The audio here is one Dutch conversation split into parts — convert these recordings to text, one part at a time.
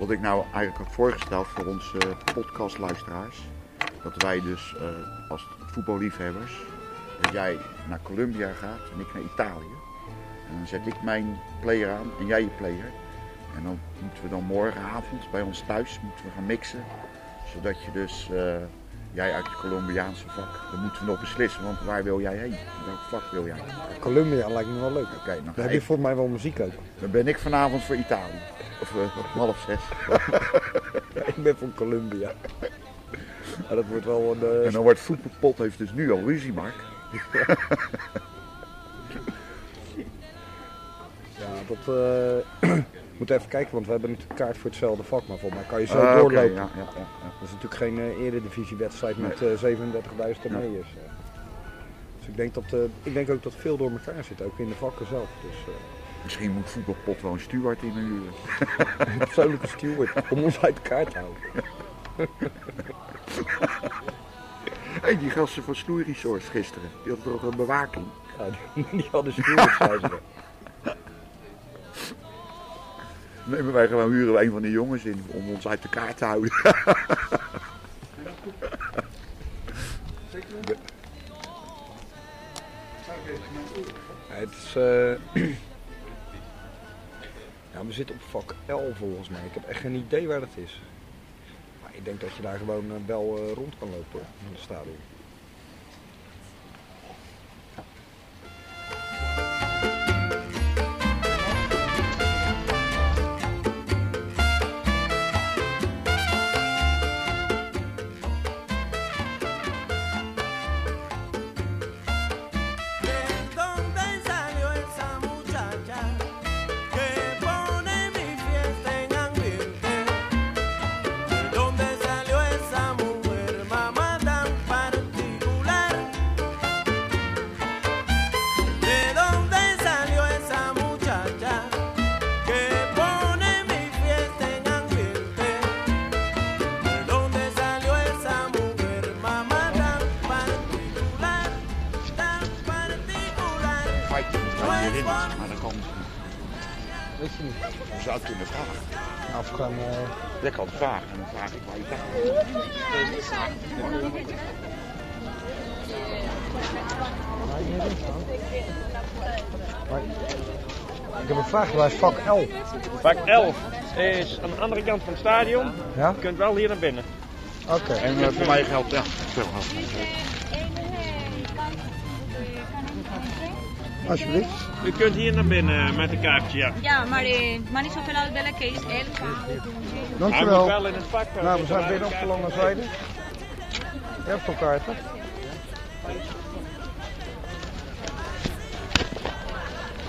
Wat ik nou eigenlijk had voorgesteld voor onze podcastluisteraars. Dat wij dus eh, als voetballiefhebbers, dat jij naar Colombia gaat en ik naar Italië. En dan zet ik mijn player aan en jij je player. En dan moeten we dan morgenavond bij ons thuis moeten we gaan mixen. Zodat je dus, eh, jij uit je Colombiaanse vak, dan moeten we nog beslissen. Want waar wil jij heen? Welk vak wil jij? Oké, Columbia lijkt me wel leuk. dan, Dan ga heb je ik- volgens mij wel muziek ook. dan ben ik vanavond voor Italië. Of om half zes. ik ben van Columbia. Ja, dat wordt wel een... eh, En dan wordt voetbalpot heeft dus nu al ruzie, Mark. Ja, dat eh moet even kijken, want we hebben natuurlijk kaart voor hetzelfde vak, maar volgens mij kan je zo Ah, doorlopen. ja, ja. Dat is natuurlijk geen eh eredivisiewedstrijd met eh 37.000 toernooiers. eh. Dus ik denk, dat, ik denk ook dat veel door elkaar zit, ook in de vakken zelf. Dus Misschien moet voetbalpot wel een steward in huren. een persoonlijke steward om ons uit elkaar te houden. Hé, die gasten van Snoei Resorts gisteren, die hadden toch een bewaking. Ja, die, die hadden stewards bij zich. Nemen wij gewoon huren we een van die jongens in om ons uit elkaar te houden. Ja, het is, eh, zitten op vak L volgens mij. Ik heb echt geen idee waar dat is. Maar ik denk dat je daar gewoon eh, wel eh, rond kan lopen in het stadion. Niet. Je zou het kunnen vragen. Of eh, kan het vragen en dan vraag ik waar je daar maar, ik heb een vraag, waar is vak L? Vak 11 is aan de andere kant van het stadion. Ja? Je kunt wel hier naar binnen. Oké. En eh, voor mij geldt, ja. Alsjeblieft. U kunt hier naar binnen met een kaartje, ja. Ja, maar eh, maar niet zoveel uitbellen, Kees. Elf. Hij moet Dankjewel. wel in het vak. eh, Nou, we zijn binnen op de lange zijde. Je hebt kaarten?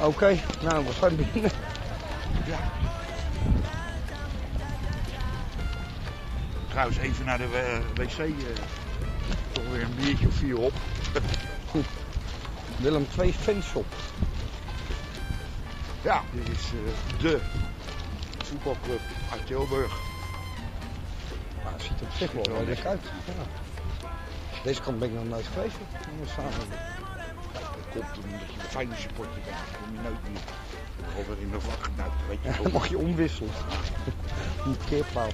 Oké, nou we zijn binnen. Trouwens, even naar de eh, wc. eh, toch weer een biertje of vier op. Willem 2 fanshop. Ja, dit is eh, de voetbalclub uit Tilburg. Nou, het ziet er op zich wel leuk uit. Ja. Deze kant ben ik nog nooit geweest. Samen. Dat komt omdat je een fijne supporter bent. Kom je nooit meer. Altijd in de vak geneukt, weet je Ja, wel. dan mag je omwisselen. Niet keerpaal.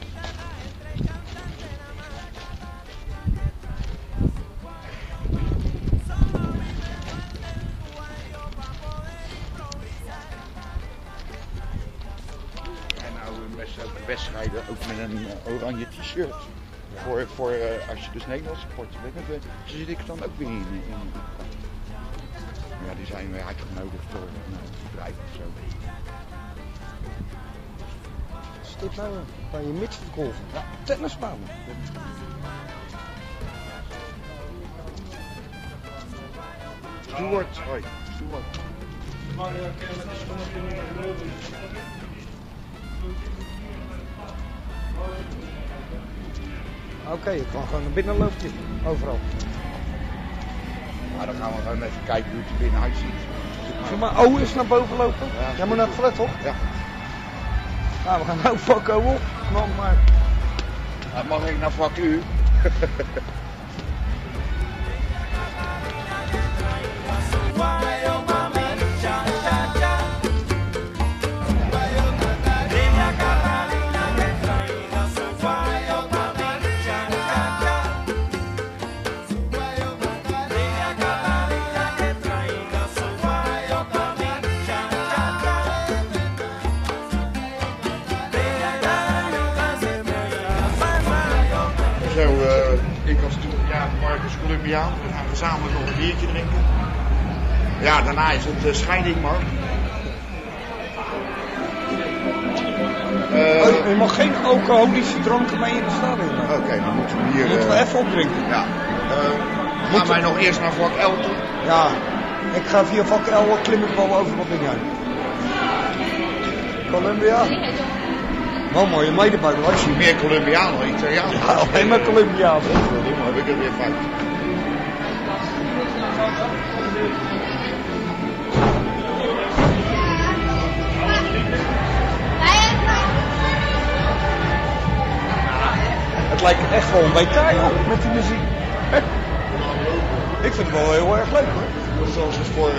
Ook met een eh, oranje t-shirt. Voor, voor eh, als je dus Nederlands supporter bent. dan, eh, Zo zit ik dan ook weer in. in ja, die zijn weer uitgenodigd door een eh, bedrijf of zo. Wat is dit nou? Van je midgetgolf. Ja, tennisbaan. Stuart, hoi. Stuart. Oké, je kan gewoon naar binnen lopen. Overal. Nou, dan gaan we gewoon even kijken hoe het er binnenuit ziet. Zullen maar O eens naar boven lopen? Ja, Jij moet naar het flat, toch? Ja. Nou, we gaan nou vak O op. Maar... Mag ik naar vak U? We gaan gezamenlijk nog een biertje drinken. Ja, daarna is het eh, scheiding, Mark. Eh, Oh, je mag geen alcoholische dranken mee in het stadion. Oké, dan moeten we hier... Moeten we eh, even opdrinken. Ja. Gaan wij nog eerst naar vak L toe? Ja, ik ga via vak L klim ik wel over wat ding. Columbia. Wel mooie medebuik, Ik zie meer Columbiaan dan Italiaan. Ja, alleen maar Columbiaans. hè. Dan heb ik het weer fout. Het lijkt echt een WK joh, met die muziek. Ik vind het wel heel erg leuk hoor. Zoals het voor eh,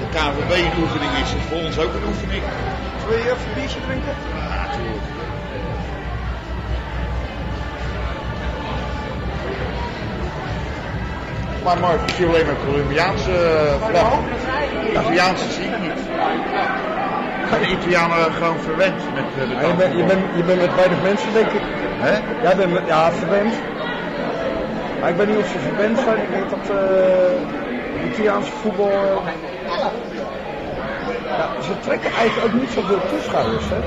de KVB een oefening is, is het voor ons ook een oefening. Wil je even een biertje drinken? Natuurlijk. Maar Mark, ik zie alleen maar Colombiaanse uh, vlag. Italiaanse zie ik niet. De Italianen gewoon verwend met eh, de Ja, je, bent, je, bent, je bent met weinig mensen denk ik. Hè? Jij bent met, ja, verwend. Maar ik weet niet of ze verwend zijn. Ik denk dat eh Italiaanse voetbal... eh, ja, ze trekken eigenlijk ook niet zoveel toeschouwers. Hè?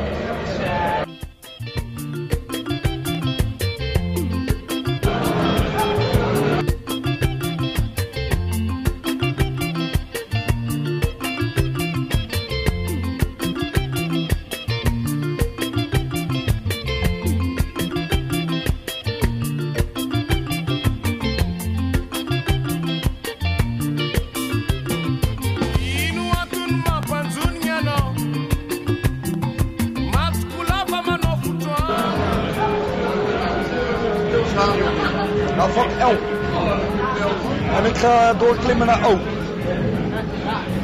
Doorklimmen naar O.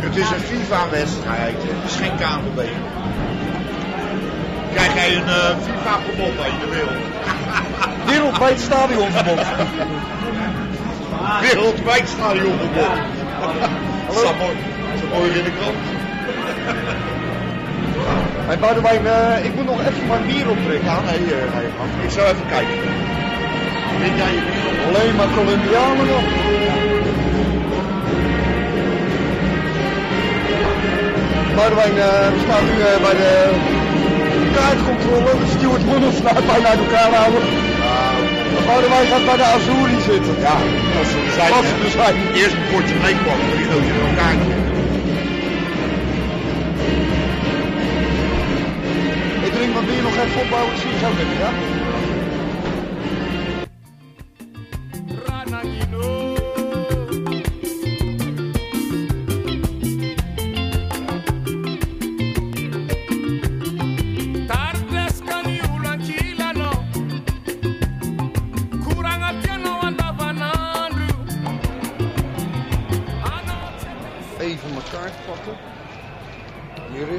Het is een FIFA-wedstrijd, het is geen KNVB. Krijg jij een eh, FIFA-verbod aan je wil? Wereldwijd stadionverbod. Wereldwijd stadionverbod. Mooi, dat mooi in de krant. Hey, Boudewijn, eh, ik moet nog even mijn bier opdrinken. Ja, nee, nee, man. ik zou even kijken. Drink jij je bier op? Alleen maar Colombianen nog. Boudewijn, eh, we staan nu eh, bij de kaartcontrole. Moet ons nou bijna uit elkaar houden. Boudewijn gaat bij de Azuri zitten. Ja, als ze zijn. Als ze zijn. Eerst een potje meepakken, dan je in elkaar. Ik drink mijn bier nog even opbouwen, ik zie je zo ja?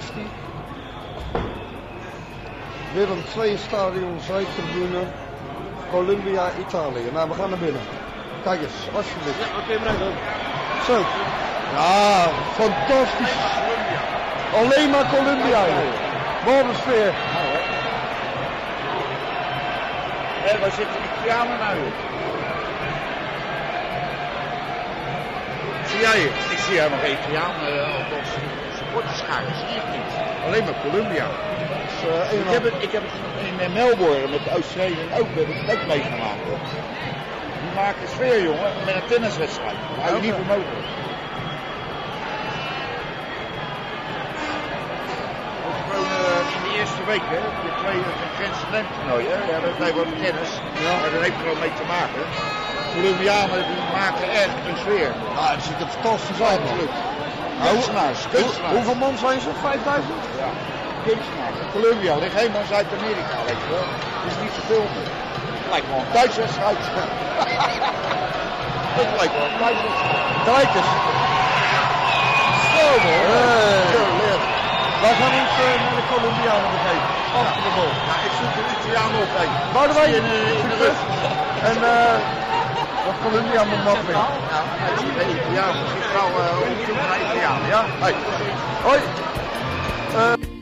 16. Willem 2 Stadion Zuidtribune. Columbia, Italië. Nou, we gaan naar binnen. Kijk eens, alsjeblieft. Ja, oké, okay, dan. Zo. Ja, fantastisch. Alleen maar Columbia. Wat een sfeer. En waar zitten die kramen nou? Zie jij het? Ik zie er nog kraam, uh, eh, althans zie ik niet. Alleen maar Colombia. Dus, eh, Ik heb het, ik heb het in eh, Melbourne met de Australiën ook, heb ik het ook meegemaakt. hoor. Die maken sfeer, jongen, met een tenniswedstrijd. Dat hou je niet voor mogelijk. Eh, in de eerste week, hè, de tweede Grand Slam toernooi, hè. Ja, dat heeft wat tennis, maar dat heeft er wel mee te maken. Colombianen die maken echt een sfeer. Ja, het ziet er fantastisch uit, man. Kunstenaars, kunstenaars. hoeveel man zijn ze? 5000? Ja, kunstenaars. Colombia ligt helemaal in Zuid-Amerika, weet je wel. Het is niet te filmen. Het lijkt wel een thuiswedstrijd. Het lijkt wel een thuiswedstrijd. Kijk eens. Zo. Hey. Leer. Wij gaan ons eh, naar de Colombianen begeven. Achter de bal. Ja, ik zoek een Italiaan op, hé. Boudewijn, In, eh, in de rug. En eh wat Colombia moet maken. Ja, Italiaan. Ik ga uh, Italiaan, ja? Hey. Hoi.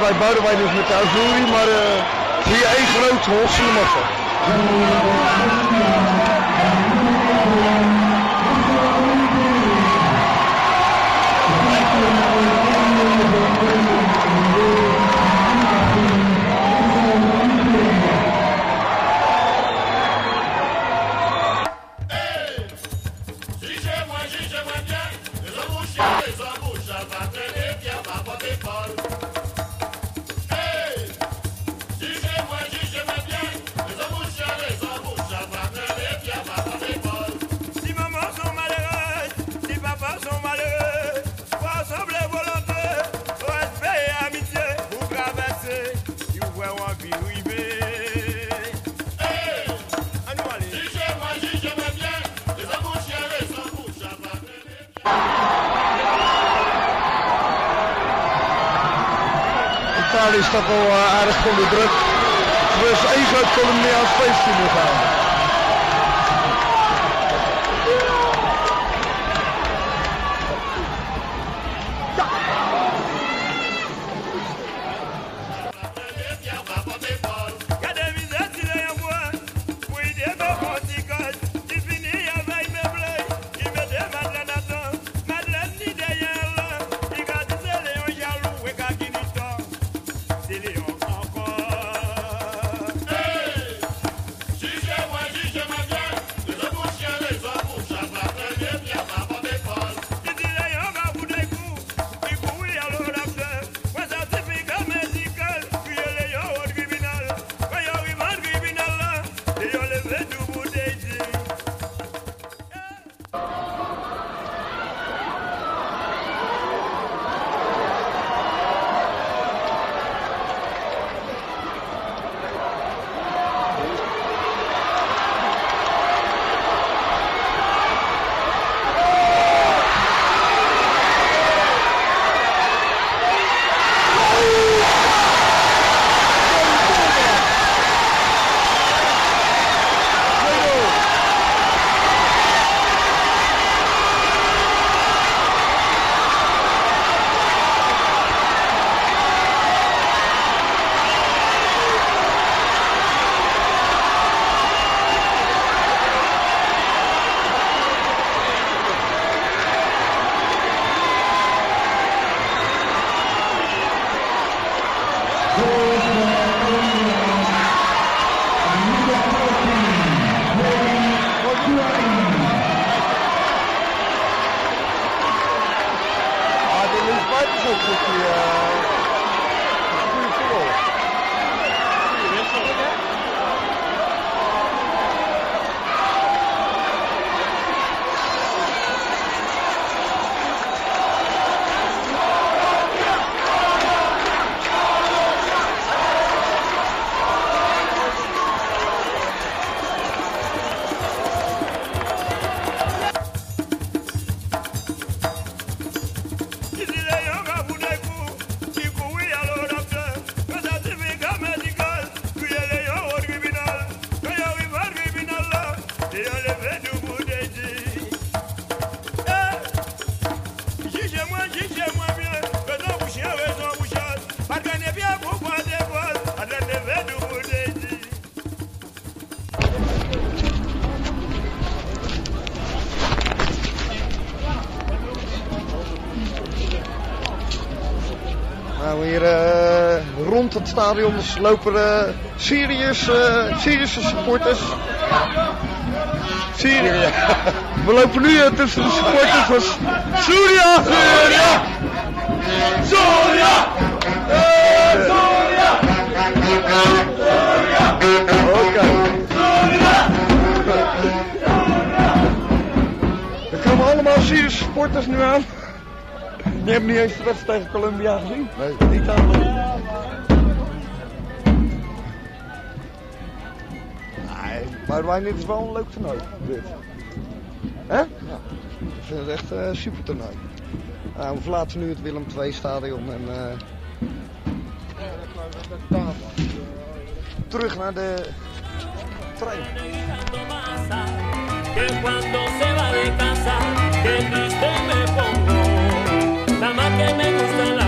bij wij dus met de Azuri. Maar eh, hier één groot holsende massa. Dat wel eh, aardig onder druk. Dus één meer als 15 moet gaan. Rond het stadion lopen uh, Syriërs, eh, Syrische supporters. Syrië. We lopen nu eh, tussen de supporters van Syrië. Syrië. Syrië. Oké. Er komen allemaal Syrische supporters nu aan. Die hebben niet eens de wedstrijd tegen Colombia gezien. Nee, niet aan. Maar wij dit is wel een leuk toernooi. Dit. Hè? Ja. Ik vind het echt een super toernooi. Nou, we verlaten nu het Willem II stadion en eh, terug naar de trein. que